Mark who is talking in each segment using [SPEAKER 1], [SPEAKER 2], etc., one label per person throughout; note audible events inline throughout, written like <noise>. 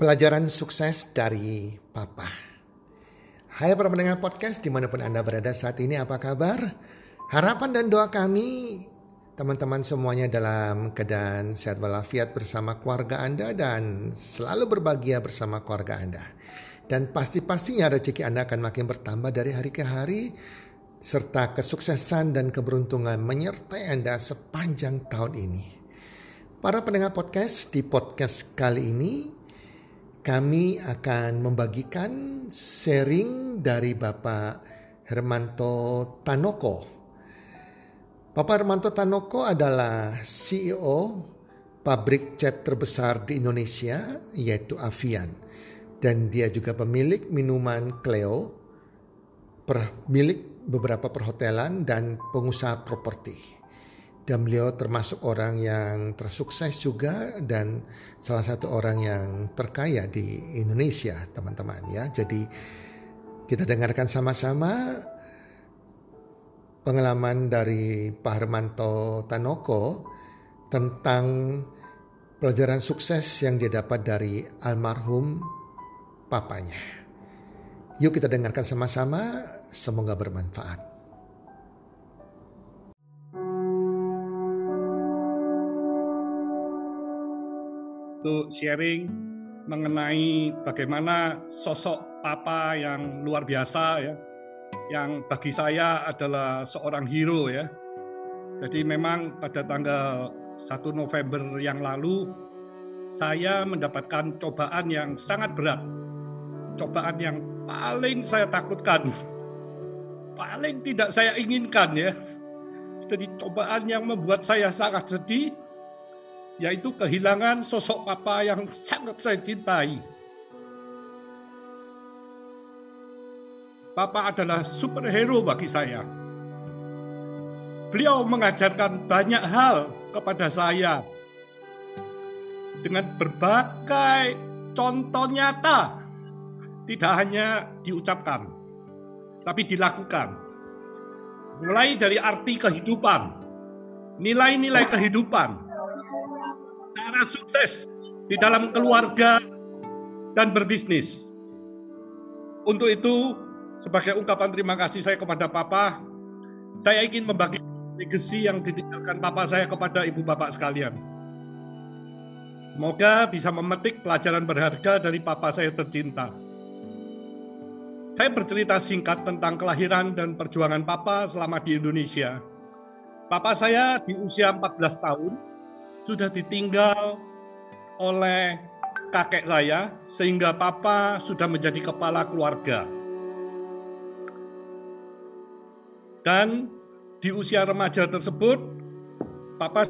[SPEAKER 1] Pelajaran sukses dari Papa. Hai para pendengar podcast di mana pun Anda berada saat ini apa kabar? Harapan dan doa kami teman-teman semuanya dalam keadaan sehat walafiat bersama keluarga Anda dan selalu berbahagia bersama keluarga Anda. Dan pasti-pastinya rezeki Anda akan makin bertambah dari hari ke hari serta kesuksesan dan keberuntungan menyertai Anda sepanjang tahun ini. Para pendengar podcast di podcast kali ini kami akan membagikan sharing dari Bapak Hermanto Tanoko. Bapak Hermanto Tanoko adalah CEO pabrik cat terbesar di Indonesia yaitu Avian dan dia juga pemilik minuman Cleo, pemilik beberapa perhotelan dan pengusaha properti dan beliau termasuk orang yang tersukses juga dan salah satu orang yang terkaya di Indonesia teman-teman ya jadi kita dengarkan sama-sama pengalaman dari Pak Hermanto Tanoko tentang pelajaran sukses yang dia dapat dari almarhum papanya. Yuk kita dengarkan sama-sama, semoga bermanfaat.
[SPEAKER 2] Untuk sharing mengenai bagaimana sosok papa yang luar biasa ya yang bagi saya adalah seorang hero ya. Jadi memang pada tanggal 1 November yang lalu saya mendapatkan cobaan yang sangat berat. Cobaan yang paling saya takutkan. Paling tidak saya inginkan ya. Jadi cobaan yang membuat saya sangat sedih yaitu kehilangan sosok papa yang sangat saya cintai. Papa adalah superhero bagi saya. Beliau mengajarkan banyak hal kepada saya dengan berbagai contoh nyata, tidak hanya diucapkan, tapi dilakukan. Mulai dari arti kehidupan, nilai-nilai kehidupan, cara sukses di dalam keluarga dan berbisnis. Untuk itu, sebagai ungkapan terima kasih saya kepada Papa, saya ingin membagi legacy yang ditinggalkan Papa saya kepada Ibu Bapak sekalian. Semoga bisa memetik pelajaran berharga dari Papa saya tercinta. Saya bercerita singkat tentang kelahiran dan perjuangan Papa selama di Indonesia. Papa saya di usia 14 tahun sudah ditinggal oleh kakek saya sehingga papa sudah menjadi kepala keluarga. Dan di usia remaja tersebut papa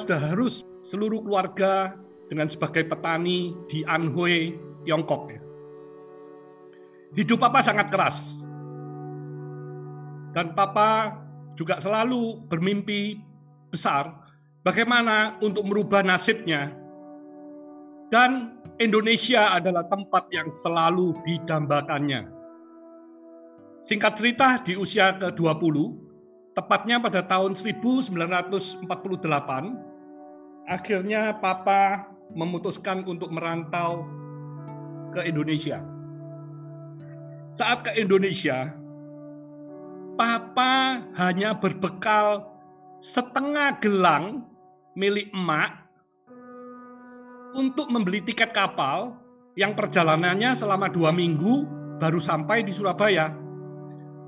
[SPEAKER 2] sudah harus seluruh keluarga dengan sebagai petani di Anhui, Tiongkok. Hidup papa sangat keras. Dan papa juga selalu bermimpi besar bagaimana untuk merubah nasibnya. Dan Indonesia adalah tempat yang selalu didambakannya. Singkat cerita, di usia ke-20, tepatnya pada tahun 1948, akhirnya Papa memutuskan untuk merantau ke Indonesia. Saat ke Indonesia, Papa hanya berbekal setengah gelang milik emak untuk membeli tiket kapal yang perjalanannya selama dua minggu baru sampai di Surabaya.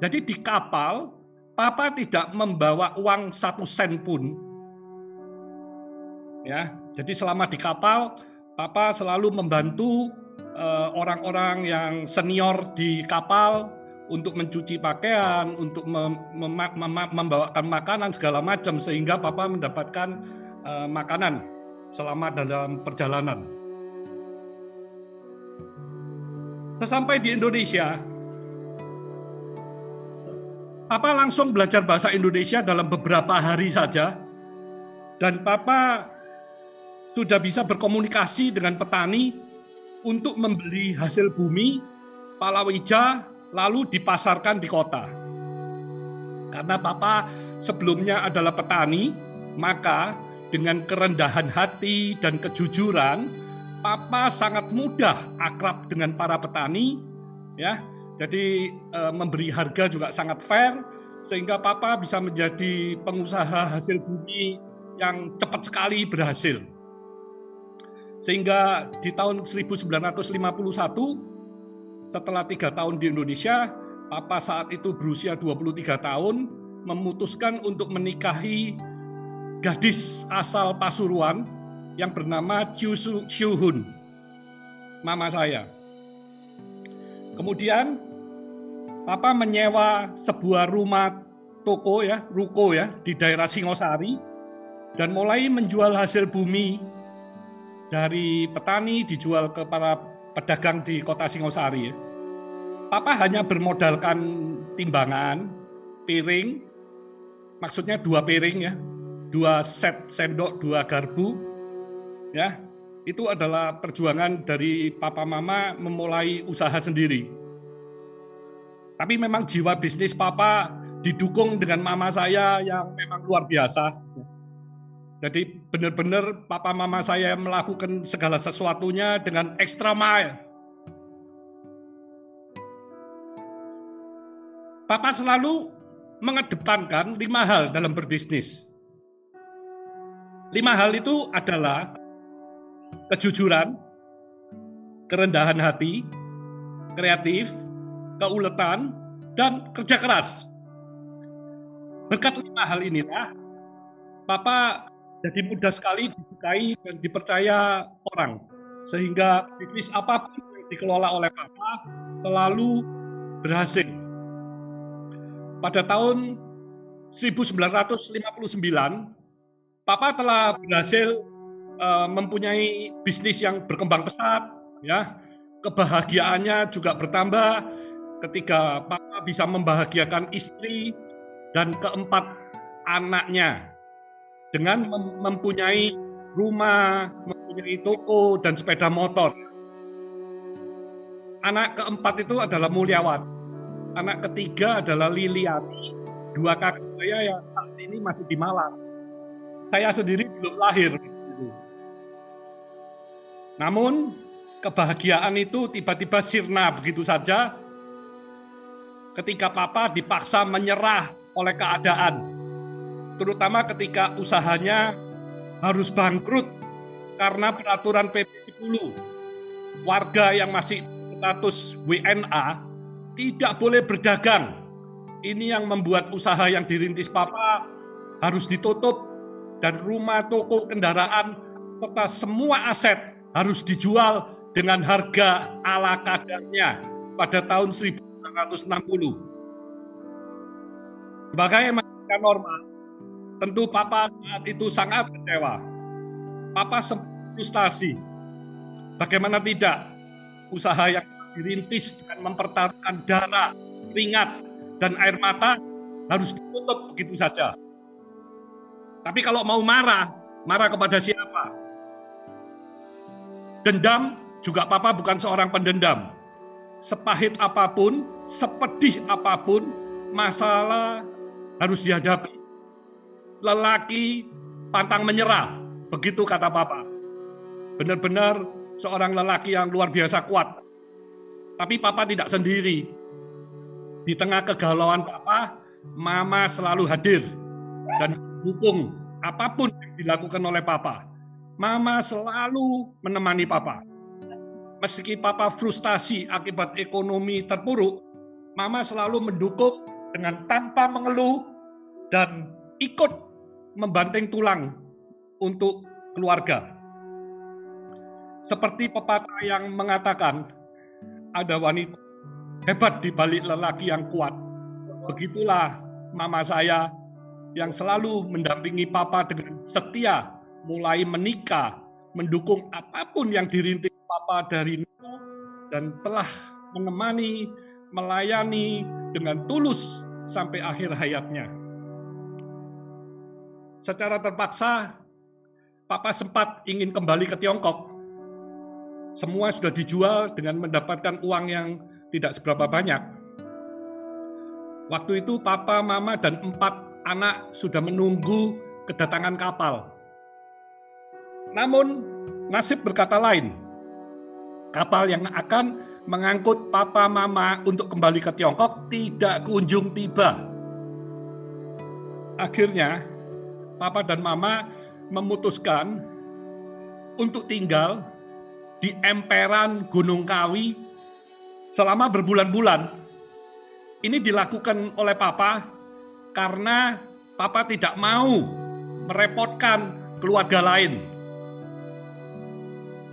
[SPEAKER 2] Jadi di kapal, Papa tidak membawa uang satu sen pun. Ya, jadi selama di kapal, Papa selalu membantu eh, orang-orang yang senior di kapal untuk mencuci pakaian, untuk mem mem mem membawakan makanan segala macam sehingga papa mendapatkan uh, makanan selama dalam perjalanan. Sesampai di Indonesia, Papa langsung belajar bahasa Indonesia dalam beberapa hari saja, dan Papa sudah bisa berkomunikasi dengan petani untuk membeli hasil bumi, palawija, lalu dipasarkan di kota. Karena Papa sebelumnya adalah petani, maka dengan kerendahan hati dan kejujuran, Papa sangat mudah akrab dengan para petani, ya. Jadi e, memberi harga juga sangat fair, sehingga Papa bisa menjadi pengusaha hasil bumi yang cepat sekali berhasil. Sehingga di tahun 1951, setelah tiga tahun di Indonesia, Papa saat itu berusia 23 tahun, memutuskan untuk menikahi gadis asal Pasuruan yang bernama Chiu Hun, mama saya. Kemudian Papa menyewa sebuah rumah toko ya, ruko ya di daerah Singosari dan mulai menjual hasil bumi dari petani dijual ke para pedagang di kota Singosari. Papa hanya bermodalkan timbangan, piring, maksudnya dua piring ya, dua set sendok, dua garpu, ya itu adalah perjuangan dari papa mama memulai usaha sendiri. Tapi memang jiwa bisnis papa didukung dengan mama saya yang memang luar biasa. Jadi benar-benar papa mama saya melakukan segala sesuatunya dengan extra mile. Papa selalu mengedepankan lima hal dalam berbisnis. Lima hal itu adalah kejujuran, kerendahan hati, kreatif, keuletan, dan kerja keras. Berkat lima hal inilah, Papa jadi mudah sekali disukai dan dipercaya orang. Sehingga bisnis apa pun yang dikelola oleh Papa selalu berhasil. Pada tahun 1959, Papa telah berhasil uh, mempunyai bisnis yang berkembang pesat, ya. Kebahagiaannya juga bertambah ketika Papa bisa membahagiakan istri dan keempat anaknya dengan mempunyai rumah, mempunyai toko dan sepeda motor. Anak keempat itu adalah Mulyawat. Anak ketiga adalah Liliati. Dua kakak saya yang saat ini masih di Malang. Saya sendiri belum lahir. Namun kebahagiaan itu tiba-tiba sirna begitu saja ketika papa dipaksa menyerah oleh keadaan. Terutama ketika usahanya harus bangkrut karena peraturan PP 10. Warga yang masih status WNA tidak boleh berdagang. Ini yang membuat usaha yang dirintis papa harus ditutup dan rumah, toko, kendaraan, serta semua aset harus dijual dengan harga ala kadarnya pada tahun 1960. Sebagai masyarakat normal, tentu Papa saat itu sangat kecewa. Papa frustasi. Bagaimana tidak usaha yang dirintis dengan mempertaruhkan darah, keringat, dan air mata harus ditutup begitu saja. Tapi kalau mau marah, marah kepada siapa? Dendam juga papa bukan seorang pendendam. Sepahit apa pun, sepedih apa pun, masalah harus dihadapi. Lelaki pantang menyerah, begitu kata papa. Benar-benar seorang lelaki yang luar biasa kuat. Tapi papa tidak sendiri. Di tengah kegalauan papa, mama selalu hadir dan dukung apa pun yang dilakukan oleh papa Mama selalu menemani papa. Meski papa frustasi akibat ekonomi terpuruk, mama selalu mendukung dengan tanpa mengeluh dan ikut membanting tulang untuk keluarga. Seperti pepatah yang mengatakan, ada wanita hebat di balik lelaki yang kuat. Begitulah mama saya yang selalu mendampingi papa dengan setia mulai menikah, mendukung apa pun yang dirintis Papa dari nol dan telah menemani, melayani dengan tulus sampai akhir hayatnya. Secara terpaksa, Papa sempat ingin kembali ke Tiongkok. Semua sudah dijual dengan mendapatkan uang yang tidak seberapa banyak. Waktu itu Papa, Mama, dan empat anak sudah menunggu kedatangan kapal namun nasib berkata lain. Kapal yang akan mengangkut papa mama untuk kembali ke Tiongkok tidak kunjung tiba. Akhirnya, papa dan mama memutuskan untuk tinggal di emperan Gunung Kawi selama berbulan-bulan. Ini dilakukan oleh papa karena papa tidak mau merepotkan keluarga lain.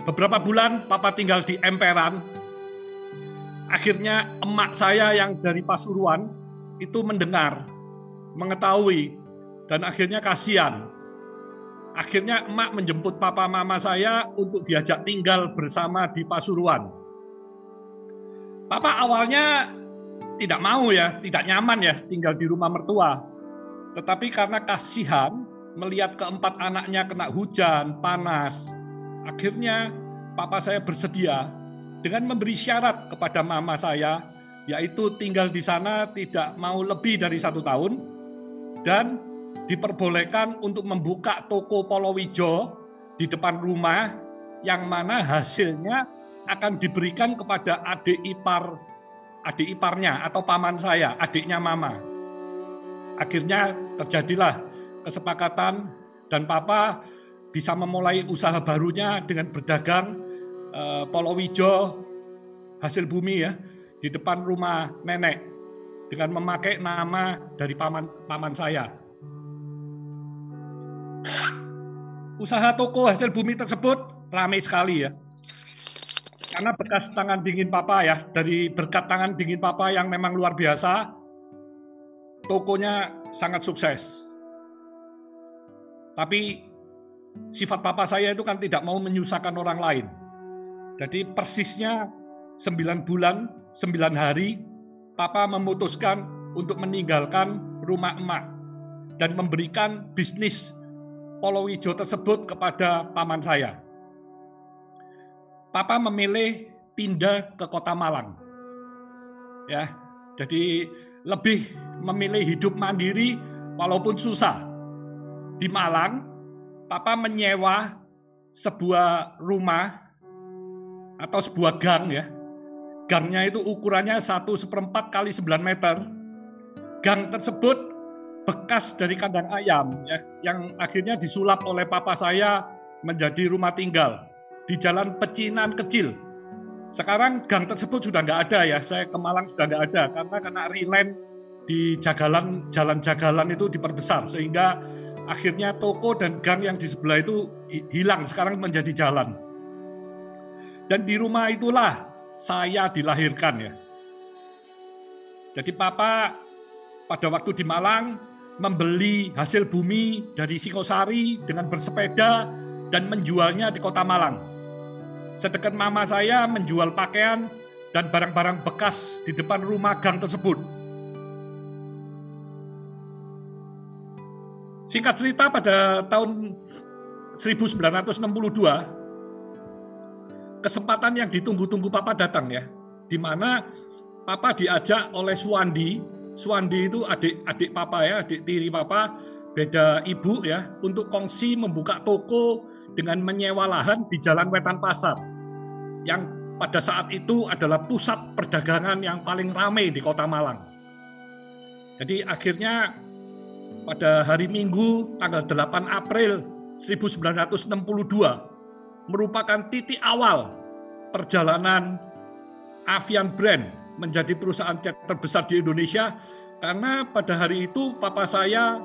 [SPEAKER 2] Beberapa bulan papa tinggal di emperan. Akhirnya emak saya yang dari Pasuruan itu mendengar, mengetahui, dan akhirnya kasihan Akhirnya emak menjemput papa mama saya untuk diajak tinggal bersama di Pasuruan. Papa awalnya tidak mau ya, tidak nyaman ya tinggal di rumah mertua. Tetapi karena kasihan melihat keempat anaknya kena hujan, panas, akhirnya papa saya bersedia dengan memberi syarat kepada mama saya, yaitu tinggal di sana tidak mau lebih dari satu tahun, dan diperbolehkan untuk membuka toko Polowijo di depan rumah yang mana hasilnya akan diberikan kepada adik ipar adik iparnya atau paman saya, adiknya mama. Akhirnya terjadilah kesepakatan dan papa bisa memulai usaha barunya dengan berdagang eh, Polowijo hasil bumi ya di depan rumah nenek dengan memakai nama dari paman paman saya. Usaha toko hasil bumi tersebut ramai sekali ya. Karena bekas tangan dingin papa ya, dari berkat tangan dingin papa yang memang luar biasa, tokonya sangat sukses. Tapi sifat papa saya itu kan tidak mau menyusahkan orang lain. Jadi persisnya 9 bulan, 9 hari, papa memutuskan untuk meninggalkan rumah emak dan memberikan bisnis Polowijo tersebut kepada paman saya. Papa memilih pindah ke kota Malang. Ya, jadi lebih memilih hidup mandiri walaupun susah. Di Malang, Papa menyewa sebuah rumah atau sebuah gang ya. Gangnya itu ukurannya satu seperempat kali 9 meter. Gang tersebut bekas dari kandang ayam ya, yang akhirnya disulap oleh papa saya menjadi rumah tinggal di jalan pecinan kecil. Sekarang gang tersebut sudah nggak ada ya, saya ke Malang sudah nggak ada karena kena reland di jagalan jalan jagalan itu diperbesar sehingga akhirnya toko dan gang yang di sebelah itu hilang sekarang menjadi jalan. Dan di rumah itulah saya dilahirkan ya. Jadi papa pada waktu di Malang membeli hasil bumi dari Singosari dengan bersepeda dan menjualnya di kota Malang. Sedangkan mama saya menjual pakaian dan barang-barang bekas di depan rumah gang tersebut. Singkat cerita pada tahun 1962, kesempatan yang ditunggu-tunggu Papa datang ya, di mana Papa diajak oleh Suwandi Suwandi itu adik-adik papa ya, adik tiri papa, beda ibu ya, untuk kongsi membuka toko dengan menyewa lahan di Jalan Wetan Pasar. Yang pada saat itu adalah pusat perdagangan yang paling ramai di kota Malang. Jadi akhirnya pada hari Minggu tanggal 8 April 1962 merupakan titik awal perjalanan Avian Brand menjadi perusahaan cat terbesar di Indonesia karena pada hari itu papa saya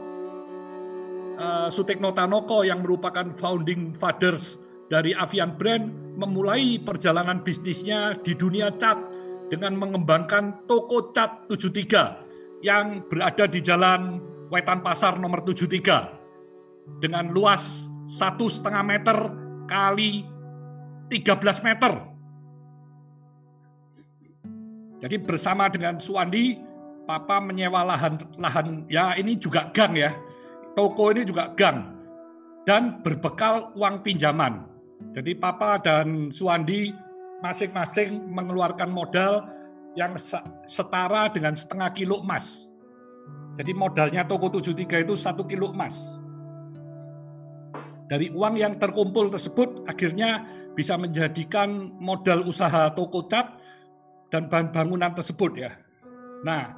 [SPEAKER 2] uh, Sutekno Tanoko yang merupakan founding fathers dari Avian Brand memulai perjalanan bisnisnya di dunia cat dengan mengembangkan toko cat 73 yang berada di Jalan Wetan Pasar nomor 73 dengan luas satu setengah meter kali 13 meter jadi bersama dengan Suwandi, Papa menyewa lahan lahan ya ini juga gang ya. Toko ini juga gang dan berbekal uang pinjaman. Jadi Papa dan Suwandi masing-masing mengeluarkan modal yang setara dengan setengah kilo emas. Jadi modalnya toko 73 itu satu kilo emas. Dari uang yang terkumpul tersebut akhirnya bisa menjadikan modal usaha toko cat dan bahan bangunan tersebut ya. Nah,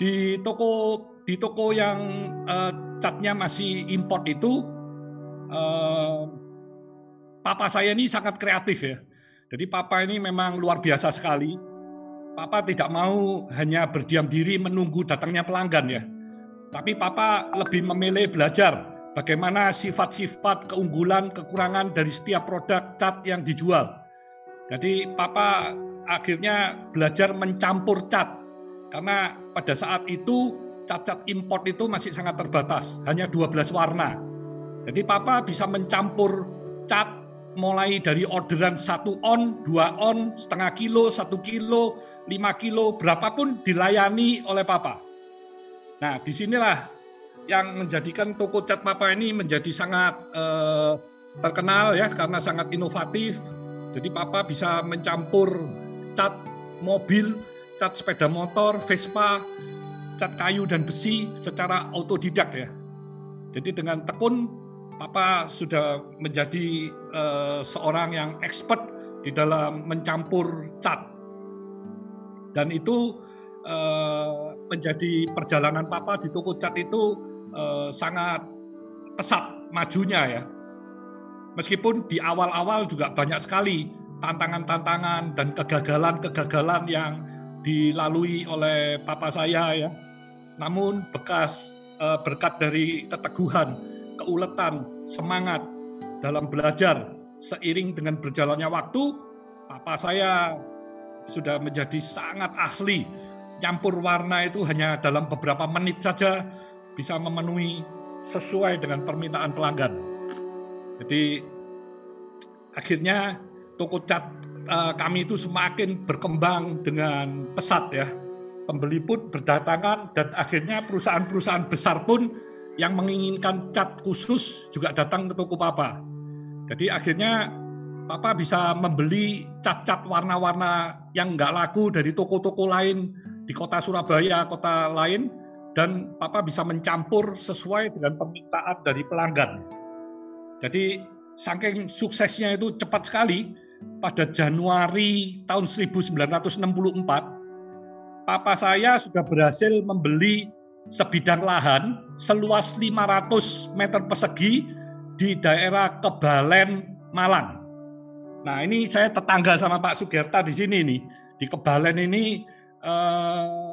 [SPEAKER 2] di toko di toko yang uh, catnya masih import itu uh, papa saya ini sangat kreatif ya. Jadi papa ini memang luar biasa sekali. Papa tidak mau hanya berdiam diri menunggu datangnya pelanggan ya. Tapi papa lebih memilih belajar bagaimana sifat-sifat keunggulan, kekurangan dari setiap produk cat yang dijual. Jadi papa akhirnya belajar mencampur cat karena pada saat itu cat-cat import itu masih sangat terbatas, hanya 12 warna. Jadi papa bisa mencampur cat mulai dari orderan satu on, dua on, setengah kilo, satu kilo, lima kilo, berapapun dilayani oleh papa. Nah, di sinilah yang menjadikan toko cat Papa ini menjadi sangat eh, terkenal ya karena sangat inovatif. Jadi Papa bisa mencampur cat mobil, cat sepeda motor, Vespa, cat kayu dan besi secara autodidak ya. Jadi dengan tekun Papa sudah menjadi eh, seorang yang expert di dalam mencampur cat. Dan itu eh, menjadi perjalanan Papa di toko cat itu eh, sangat pesat majunya ya. Meskipun di awal-awal juga banyak sekali tantangan-tantangan dan kegagalan-kegagalan yang dilalui oleh papa saya ya. Namun bekas eh, berkat dari keteguhan, keuletan, semangat dalam belajar seiring dengan berjalannya waktu, papa saya sudah menjadi sangat ahli. Campur warna itu hanya dalam beberapa menit saja bisa memenuhi sesuai dengan permintaan pelanggan. Jadi akhirnya toko cat uh, kami itu semakin berkembang dengan pesat ya. Pembeli pun berdatangan dan akhirnya perusahaan-perusahaan besar pun yang menginginkan cat khusus juga datang ke toko Papa. Jadi akhirnya Papa bisa membeli cat-cat warna-warna yang nggak laku dari toko-toko lain di kota Surabaya, kota lain, dan Papa bisa mencampur sesuai dengan permintaan dari pelanggan. Jadi saking suksesnya itu cepat sekali, pada Januari tahun 1964, Papa saya sudah berhasil membeli sebidang lahan seluas 500 meter persegi di daerah Kebalen, Malang. Nah ini saya tetangga sama Pak Sugerta di sini nih. Di Kebalen ini eh,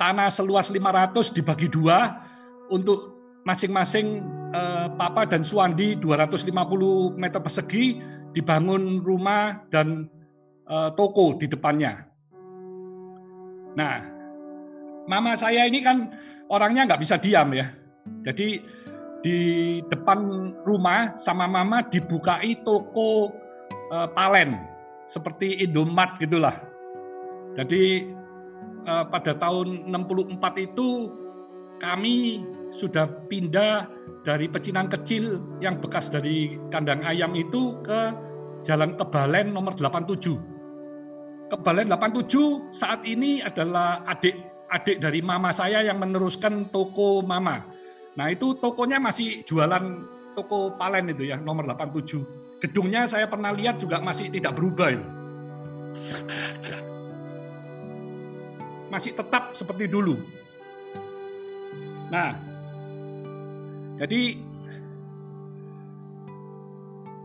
[SPEAKER 2] tanah seluas 500 dibagi dua untuk masing-masing eh, Papa dan Suwandi 250 meter persegi dibangun rumah dan eh, toko di depannya. Nah, mama saya ini kan orangnya nggak bisa diam ya. Jadi di depan rumah sama mama dibukai toko eh, palen seperti Indomaret gitulah. Jadi Eh, pada tahun 64 itu kami sudah pindah dari pecinan kecil yang bekas dari kandang ayam itu ke Jalan Kebalen nomor 87. Kebalen 87 saat ini adalah adik-adik dari mama saya yang meneruskan toko mama. Nah itu tokonya masih jualan toko palen itu ya nomor 87. Gedungnya saya pernah lihat juga masih tidak berubah. Itu masih tetap seperti dulu. Nah, jadi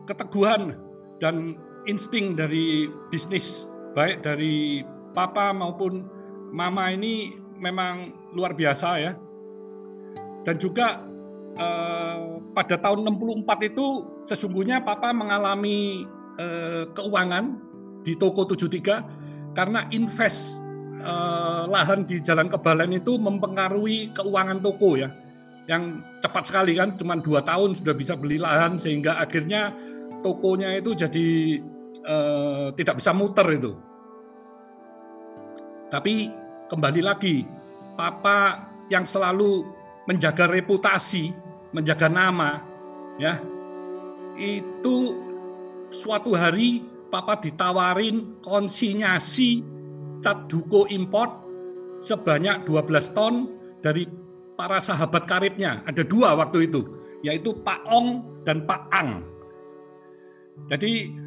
[SPEAKER 2] keteguhan dan insting dari bisnis baik dari papa maupun mama ini memang luar biasa ya. Dan juga eh, pada tahun 64 itu sesungguhnya papa mengalami eh, keuangan di toko 73 karena invest eh, lahan di Jalan Kebalen itu mempengaruhi keuangan toko ya, yang cepat sekali kan, cuma dua tahun sudah bisa beli lahan sehingga akhirnya tokonya itu jadi eh, tidak bisa muter itu. Tapi kembali lagi, Papa yang selalu menjaga reputasi, menjaga nama, ya itu suatu hari Papa ditawarin konsinyasi cat duko import sebanyak 12 ton dari para sahabat karibnya. Ada dua waktu itu. yaitu Pak Ong dan Pak Ang. Jadi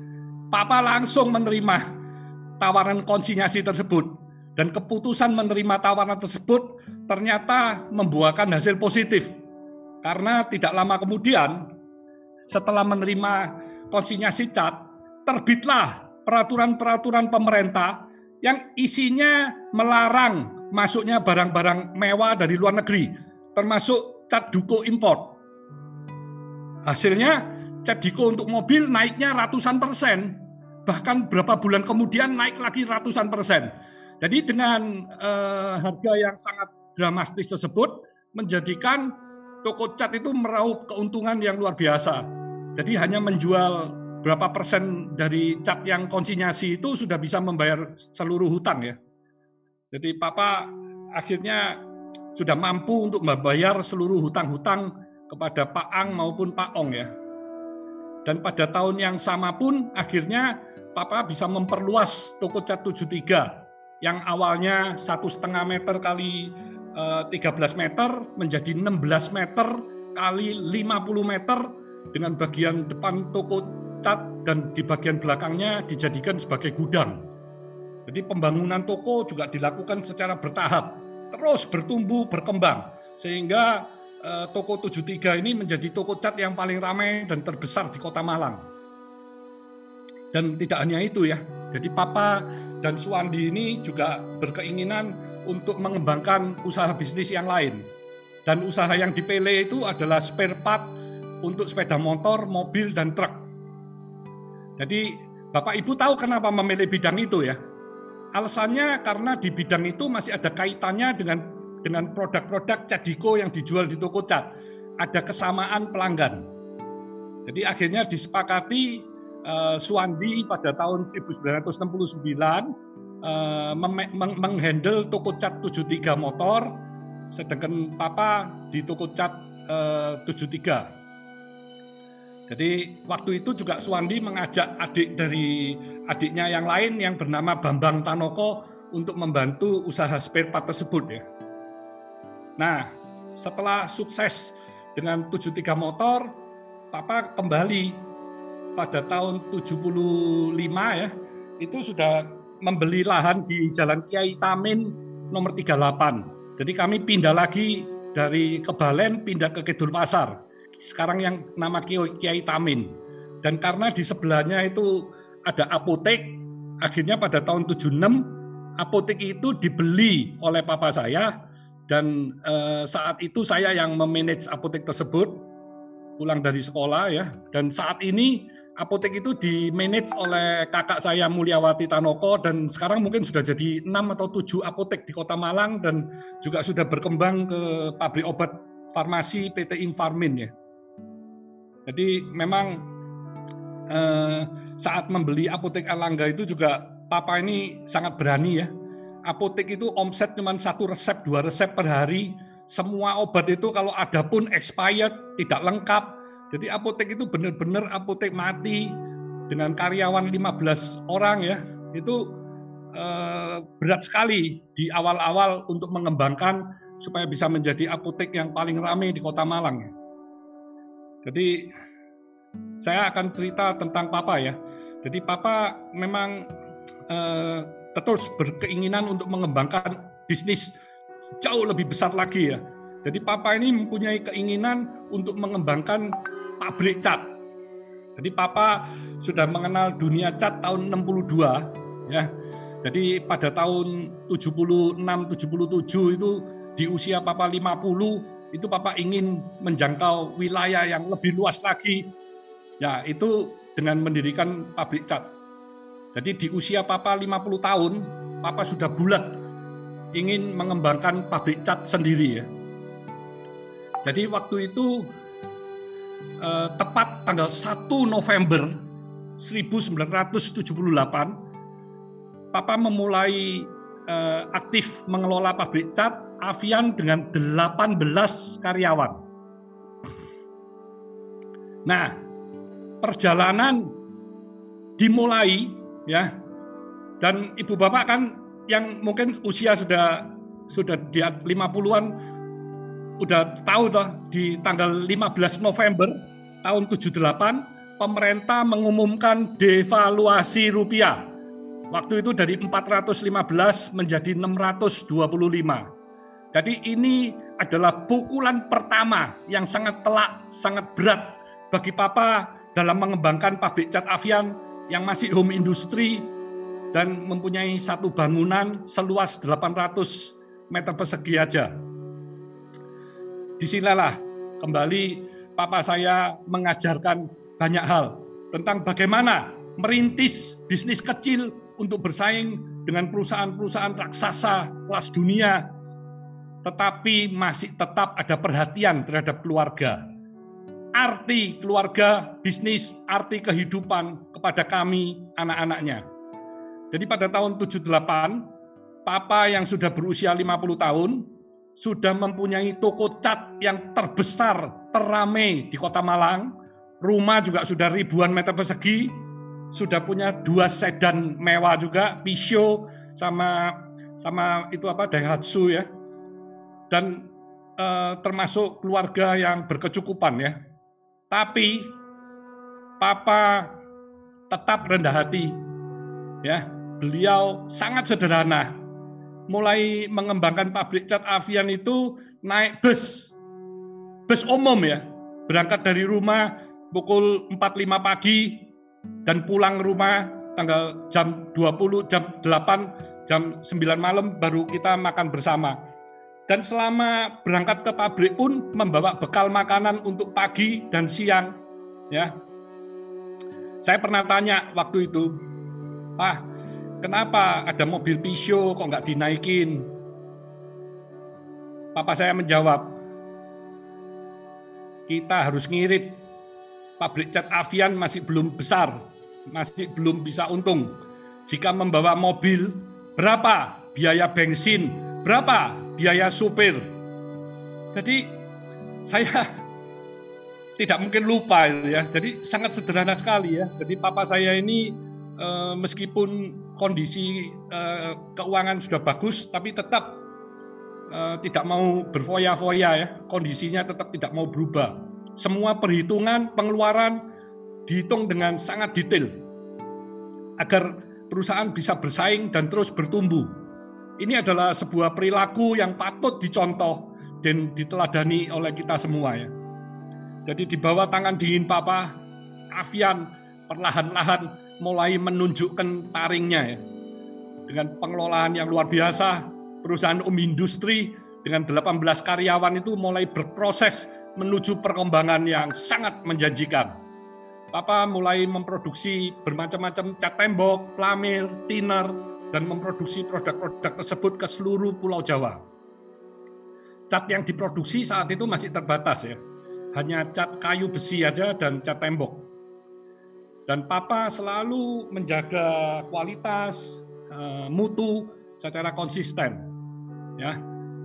[SPEAKER 2] Papa langsung menerima tawaran konsinyasi tersebut dan keputusan menerima tawaran tersebut ternyata membuahkan hasil positif. Karena tidak lama kemudian setelah menerima konsinyasi cat, terbitlah peraturan-peraturan pemerintah yang isinya melarang masuknya barang-barang mewah dari luar negeri, termasuk cat duko import. Hasilnya cat diko untuk mobil naiknya ratusan persen, bahkan berapa bulan kemudian naik lagi ratusan persen. Jadi dengan eh, harga yang sangat dramatis tersebut menjadikan toko cat itu meraup keuntungan yang luar biasa. Jadi hanya menjual berapa persen dari cat yang konsinyasi itu sudah bisa membayar seluruh hutang ya. Jadi Papa akhirnya sudah mampu untuk membayar seluruh hutang-hutang kepada Pak Ang maupun Pak Ong ya. Dan pada tahun yang sama pun akhirnya Papa bisa memperluas toko cat 73 yang awalnya satu setengah meter kali 13 eh, meter menjadi 16 meter kali 50 meter dengan bagian depan toko cat dan di bagian belakangnya dijadikan sebagai gudang. Jadi pembangunan toko juga dilakukan secara bertahap, terus bertumbuh, berkembang. Sehingga eh, toko 73 ini menjadi toko cat yang paling ramai dan terbesar di kota Malang. Dan tidak hanya itu ya, jadi Papa dan Suwandi ini juga berkeinginan untuk mengembangkan usaha bisnis yang lain. Dan usaha yang dipilih itu adalah spare part untuk sepeda motor, mobil, dan truk. Jadi Bapak Ibu tahu kenapa memilih bidang itu ya? Alasannya karena di bidang itu masih ada kaitannya dengan dengan produk-produk Cadiko yang dijual di toko cat. Ada kesamaan pelanggan. Jadi akhirnya disepakati uh, Suwandi pada tahun 1969 uh, menghandle toko cat 73 motor, sedangkan Papa di toko cat uh, 73. Jadi waktu itu juga Suwandi mengajak adik dari adiknya yang lain yang bernama Bambang Tanoko untuk membantu usaha spare part tersebut ya. Nah, setelah sukses dengan 73 motor, Papa kembali pada tahun 75 ya, itu sudah membeli lahan di Jalan Kiai Tamin nomor 38. Jadi kami pindah lagi dari Kebalen pindah ke Kidul Pasar sekarang yang nama Kiai Tamin. Dan karena di sebelahnya itu ada apotek, akhirnya pada tahun 76 apotek itu dibeli oleh papa saya dan eh, saat itu saya yang memanage apotek tersebut pulang dari sekolah ya dan saat ini apotek itu dimanage oleh kakak saya Mulyawati Tanoko dan sekarang mungkin sudah jadi enam atau tujuh apotek di Kota Malang dan juga sudah berkembang ke pabrik obat farmasi PT Infarmin ya. Jadi memang eh, saat membeli apotek Alangga itu juga papa ini sangat berani ya. Apotek itu omset cuma satu resep, dua resep per hari. Semua obat itu kalau ada pun expired, tidak lengkap. Jadi apotek itu benar-benar apotek mati dengan karyawan 15 orang ya. Itu eh, berat sekali di awal-awal untuk mengembangkan supaya bisa menjadi apotek yang paling ramai di kota Malang ya. Jadi saya akan cerita tentang Papa ya. Jadi Papa memang eh, terus berkeinginan untuk mengembangkan bisnis jauh lebih besar lagi ya. Jadi Papa ini mempunyai keinginan untuk mengembangkan pabrik cat. Jadi Papa sudah mengenal dunia cat tahun 62 ya. Jadi pada tahun 76 77 itu di usia Papa 50 itu Papa ingin menjangkau wilayah yang lebih luas lagi. Ya, itu dengan mendirikan pabrik cat. Jadi di usia Papa 50 tahun, Papa sudah bulat ingin mengembangkan pabrik cat sendiri ya. Jadi waktu itu eh, tepat tanggal 1 November 1978 Papa memulai eh, aktif mengelola pabrik cat Avian dengan 18 karyawan. Nah, perjalanan dimulai ya. Dan Ibu Bapak kan yang mungkin usia sudah sudah di 50-an udah tahu toh di tanggal 15 November tahun 78 pemerintah mengumumkan devaluasi rupiah. Waktu itu dari 415 menjadi 625. Jadi ini adalah pukulan pertama yang sangat telak, sangat berat bagi Papa dalam mengembangkan pabrik cat Avian yang masih home industry dan mempunyai satu bangunan seluas 800 meter persegi aja di sinilah kembali papa saya mengajarkan banyak hal tentang bagaimana merintis bisnis kecil untuk bersaing dengan perusahaan-perusahaan raksasa kelas dunia, tetapi masih tetap ada perhatian terhadap keluarga. Arti keluarga, bisnis, arti kehidupan kepada kami, anak-anaknya. Jadi pada tahun 78, Papa yang sudah berusia 50 tahun, sudah mempunyai toko cat yang terbesar, teramai di kota Malang. Rumah juga sudah ribuan meter persegi, sudah punya dua sedan mewah juga, Pisho sama sama itu apa Daihatsu ya. Dan eh, termasuk keluarga yang berkecukupan ya. Tapi papa tetap rendah hati. Ya, beliau sangat sederhana mulai mengembangkan pabrik cat Avian itu naik bus. Bus umum ya. Berangkat dari rumah pukul 4.5 pagi dan pulang rumah tanggal jam 20, jam 8, jam 9 malam baru kita makan bersama. Dan selama berangkat ke pabrik pun membawa bekal makanan untuk pagi dan siang. Ya, saya pernah tanya waktu itu, ah Kenapa ada mobil Pisau kok nggak dinaikin? Papa saya menjawab, kita harus ngirit. Pabrik cat Avian masih belum besar, masih belum bisa untung. Jika membawa mobil, berapa biaya bensin, berapa biaya supir. Jadi saya <laughs> tidak mungkin lupa ya. Jadi sangat sederhana sekali ya. Jadi papa saya ini eh, meskipun kondisi eh, keuangan sudah bagus, tapi tetap eh, tidak mau berfoya-foya ya, kondisinya tetap tidak mau berubah. Semua perhitungan pengeluaran dihitung dengan sangat detail agar perusahaan bisa bersaing dan terus bertumbuh. Ini adalah sebuah perilaku yang patut dicontoh dan diteladani oleh kita semua ya. Jadi di bawah tangan dingin Papa, Avian perlahan-lahan mulai menunjukkan taringnya ya. Dengan pengelolaan yang luar biasa, perusahaan um industri dengan 18 karyawan itu mulai berproses menuju perkembangan yang sangat menjanjikan. Papa mulai memproduksi bermacam-macam cat tembok, plamil, thinner, dan memproduksi produk-produk tersebut ke seluruh Pulau Jawa. Cat yang diproduksi saat itu masih terbatas ya, hanya cat kayu besi aja dan cat tembok. Dan Papa selalu menjaga kualitas, eh, mutu secara konsisten. Ya.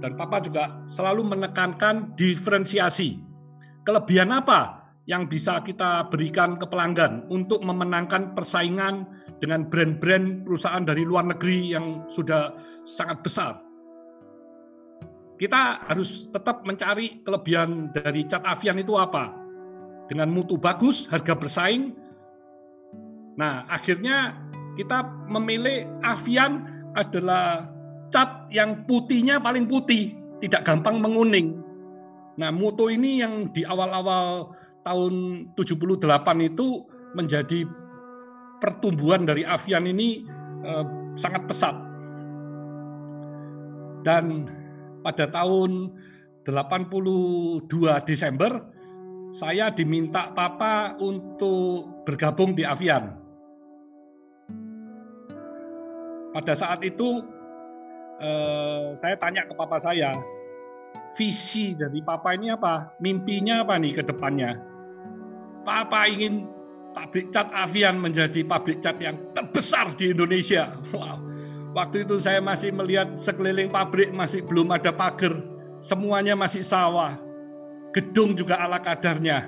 [SPEAKER 2] Dan Papa juga selalu menekankan diferensiasi. Kelebihan apa yang bisa kita berikan ke pelanggan untuk memenangkan persaingan dengan brand-brand perusahaan dari luar negeri yang sudah sangat besar. Kita harus tetap mencari kelebihan dari cat Avian itu apa. Dengan mutu bagus, harga bersaing, Nah, akhirnya kita memilih Avian adalah cat yang putihnya paling putih, tidak gampang menguning. Nah, moto ini yang di awal-awal tahun 78 itu menjadi pertumbuhan dari Avian ini eh, sangat pesat. Dan pada tahun 82 Desember saya diminta papa untuk bergabung di Avian. pada saat itu eh, saya tanya ke papa saya, visi dari papa ini apa? Mimpinya apa nih ke depannya? Papa ingin pabrik cat Avian menjadi pabrik cat yang terbesar di Indonesia. Wow. Waktu itu saya masih melihat sekeliling pabrik masih belum ada pagar, semuanya masih sawah. Gedung juga ala kadarnya.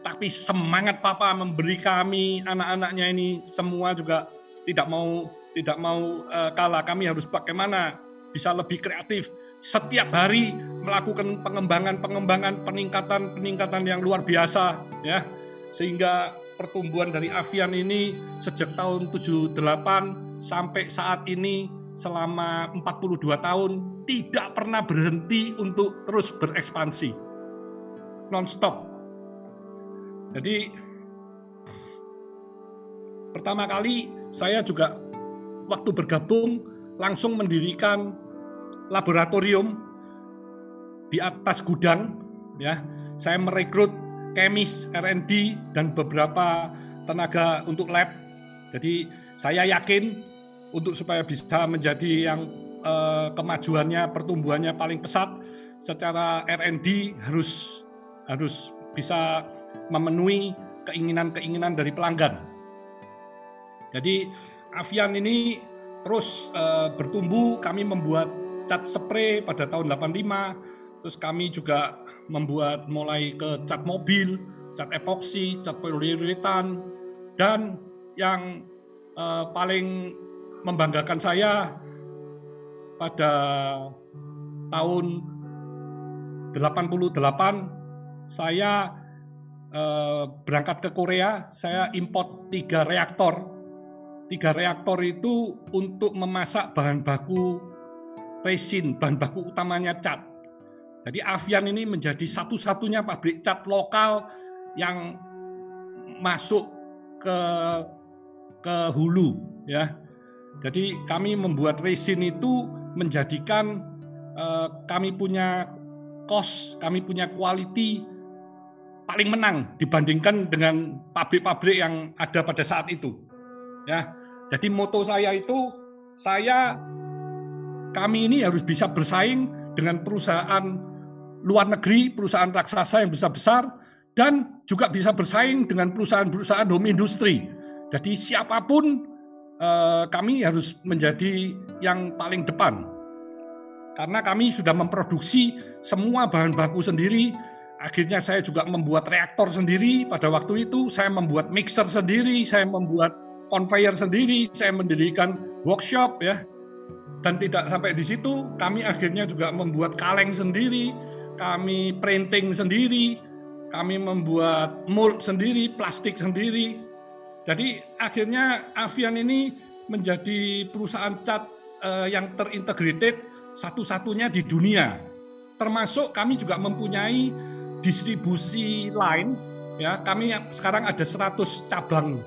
[SPEAKER 2] Tapi semangat papa memberi kami anak-anaknya ini semua juga tidak mau tidak mau uh, kalah. Kami harus bagaimana bisa lebih kreatif. Setiap hari melakukan pengembangan-pengembangan, peningkatan-peningkatan yang luar biasa ya. Sehingga pertumbuhan dari Avian ini sejak tahun 78 sampai saat ini selama 42 tahun tidak pernah berhenti untuk terus berekspansi. Non-stop. Jadi pertama kali saya juga waktu bergabung langsung mendirikan laboratorium di atas gudang ya. Saya merekrut kemis, R&D dan beberapa tenaga untuk lab. Jadi saya yakin untuk supaya bisa menjadi yang eh, kemajuannya, pertumbuhannya paling pesat secara R&D harus harus bisa memenuhi keinginan-keinginan dari pelanggan. Jadi Avian ini terus eh, bertumbuh, kami membuat cat spray pada tahun 85, terus kami juga membuat mulai ke cat mobil, cat epoksi, cat poliuretan, dan yang eh, paling membanggakan saya pada tahun 88 saya eh, berangkat ke Korea, saya import tiga reaktor. Tiga reaktor itu untuk memasak bahan baku resin, bahan baku utamanya cat. Jadi Avian ini menjadi satu-satunya pabrik cat lokal yang masuk ke ke hulu ya jadi kami membuat resin itu menjadikan uh, kami punya cost, kami punya quality paling menang dibandingkan dengan pabrik-pabrik yang ada pada saat itu. Ya. Jadi moto saya itu saya kami ini harus bisa bersaing dengan perusahaan luar negeri, perusahaan raksasa yang besar-besar dan juga bisa bersaing dengan perusahaan-perusahaan home industry. Jadi siapa pun Eh, kami harus menjadi yang paling depan. Karena kami sudah memproduksi semua bahan baku sendiri, akhirnya saya juga membuat reaktor sendiri pada waktu itu, saya membuat mixer sendiri, saya membuat conveyor sendiri, saya mendirikan workshop ya. Dan tidak sampai di situ, kami akhirnya juga membuat kaleng sendiri, kami printing sendiri, kami membuat mold sendiri, plastik sendiri, jadi akhirnya Avian ini menjadi perusahaan cat eh, yang terintegrated satu-satunya di dunia. Termasuk kami juga mempunyai distribusi lain ya. Kami sekarang ada 100 cabang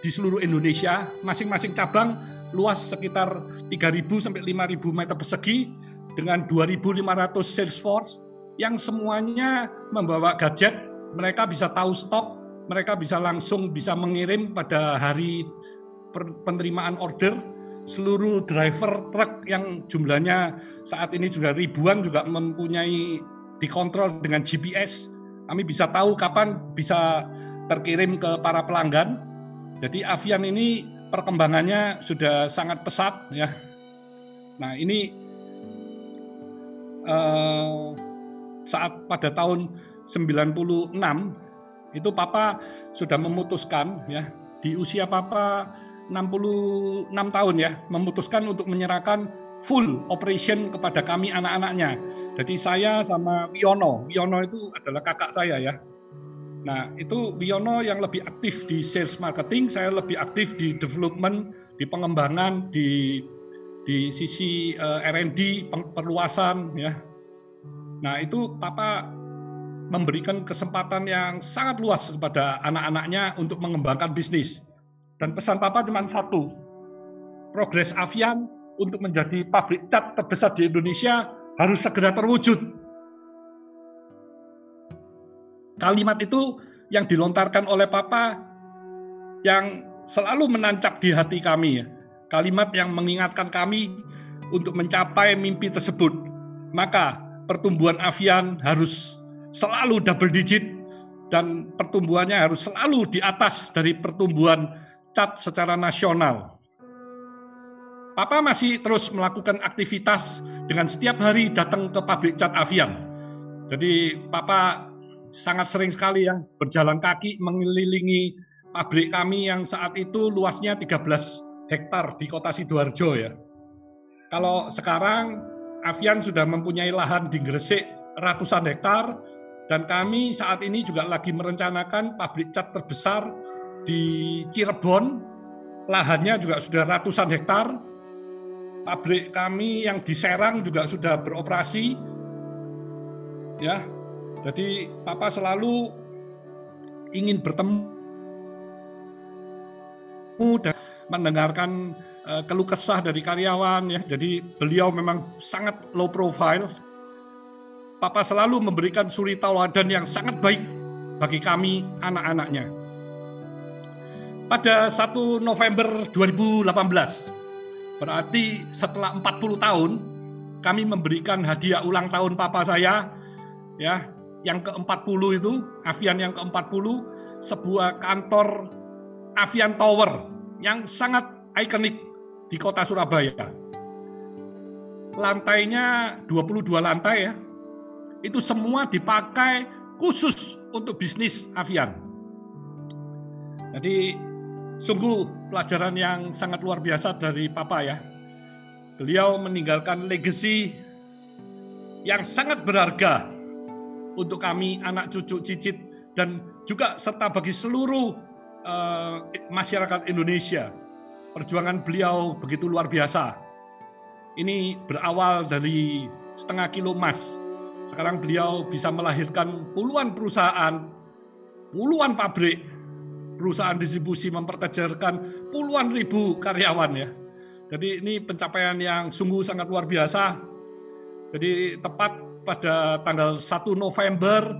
[SPEAKER 2] di seluruh Indonesia, masing-masing cabang luas sekitar 3.000 sampai 5.000 meter persegi dengan 2.500 sales force yang semuanya membawa gadget, mereka bisa tahu stok, mereka bisa langsung bisa mengirim pada hari penerimaan order seluruh driver truk yang jumlahnya saat ini juga ribuan juga mempunyai dikontrol dengan GPS. Kami bisa tahu kapan bisa terkirim ke para pelanggan. Jadi Avian ini perkembangannya sudah sangat pesat ya. Nah ini eh, saat pada tahun 96 itu Papa sudah memutuskan ya di usia Papa 66 tahun ya memutuskan untuk menyerahkan full operation kepada kami anak-anaknya. Jadi saya sama Wiono, Wiono itu adalah kakak saya ya. Nah itu Wiono yang lebih aktif di sales marketing, saya lebih aktif di development, di pengembangan, di di sisi eh, R&D, perluasan ya. Nah itu Papa memberikan kesempatan yang sangat luas kepada anak-anaknya untuk mengembangkan bisnis. Dan pesan Papa cuma satu, progres Avian untuk menjadi pabrik cat terbesar di Indonesia harus segera terwujud. Kalimat itu yang dilontarkan oleh Papa yang selalu menancap di hati kami. Kalimat yang mengingatkan kami untuk mencapai mimpi tersebut. Maka pertumbuhan Avian harus selalu double digit dan pertumbuhannya harus selalu di atas dari pertumbuhan cat secara nasional. Papa masih terus melakukan aktivitas dengan setiap hari datang ke pabrik cat Avian. Jadi Papa sangat sering sekali ya berjalan kaki mengelilingi pabrik kami yang saat itu luasnya 13 hektar di kota Sidoarjo ya. Kalau sekarang Avian sudah mempunyai lahan di Gresik ratusan hektar dan kami saat ini juga lagi merencanakan pabrik cat terbesar di Cirebon. Lahannya juga sudah ratusan hektar. Pabrik kami yang di Serang juga sudah beroperasi. Ya. Jadi Papa selalu ingin bertemu dan mendengarkan keluh kesah dari karyawan ya. Jadi beliau memang sangat low profile. Papa selalu memberikan suri tauladan yang sangat baik bagi kami anak-anaknya. Pada 1 November 2018, berarti setelah 40 tahun, kami memberikan hadiah ulang tahun papa saya, ya, yang ke-40 itu, Avian yang ke-40, sebuah kantor Avian Tower yang sangat ikonik di kota Surabaya. Lantainya 22 lantai ya. Itu semua dipakai khusus untuk bisnis Avian. Jadi sungguh pelajaran yang sangat luar biasa dari Papa ya. Beliau meninggalkan legacy yang sangat berharga untuk kami anak cucu cicit dan juga serta bagi seluruh uh, masyarakat Indonesia. Perjuangan beliau begitu luar biasa. Ini berawal dari setengah kilo emas. Sekarang beliau bisa melahirkan puluhan perusahaan, puluhan pabrik, perusahaan distribusi memperkejarkan puluhan ribu karyawan ya. Jadi ini pencapaian yang sungguh sangat luar biasa. Jadi tepat pada tanggal 1 November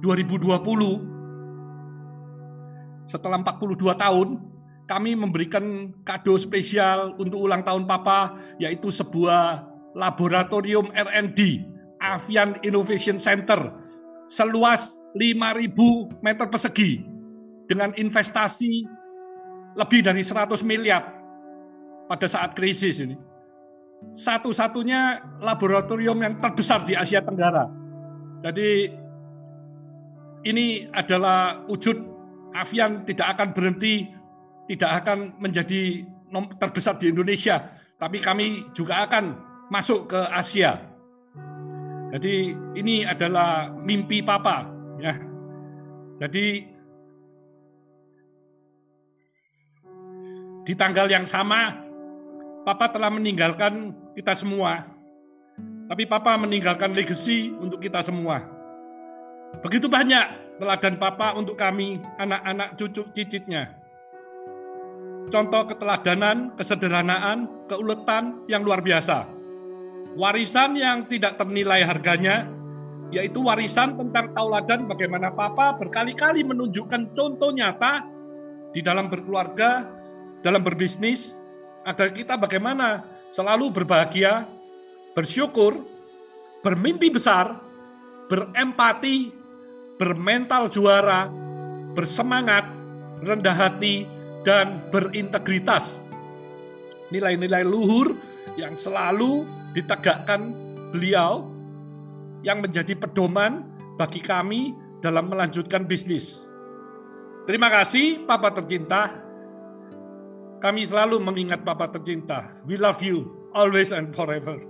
[SPEAKER 2] 2020 setelah 42 tahun, kami memberikan kado spesial untuk ulang tahun Papa, yaitu sebuah laboratorium R&D, Avian Innovation Center, seluas 5.000 meter persegi, dengan investasi lebih dari 100 miliar pada saat krisis ini. Satu-satunya laboratorium yang terbesar di Asia Tenggara. Jadi ini adalah wujud Avian tidak akan berhenti, tidak akan menjadi terbesar di Indonesia, tapi kami juga akan masuk ke Asia. Jadi ini adalah mimpi Papa, ya. Jadi di tanggal yang sama Papa telah meninggalkan kita semua. Tapi Papa meninggalkan legacy untuk kita semua. Begitu banyak teladan Papa untuk kami, anak-anak cucu cicitnya. Contoh keteladanan, kesederhanaan, keuletan yang luar biasa. Warisan yang tidak ternilai harganya, yaitu warisan tentang tauladan bagaimana Papa berkali-kali menunjukkan contoh nyata di dalam berkeluarga, dalam berbisnis, agar kita bagaimana selalu berbahagia, bersyukur, bermimpi besar, berempati, bermental juara, bersemangat, rendah hati, dan berintegritas. Nilai-nilai luhur yang selalu ditegakkan beliau yang menjadi pedoman bagi kami dalam melanjutkan bisnis. Terima kasih Papa tercinta. Kami selalu mengingat Papa tercinta. We love you always and forever.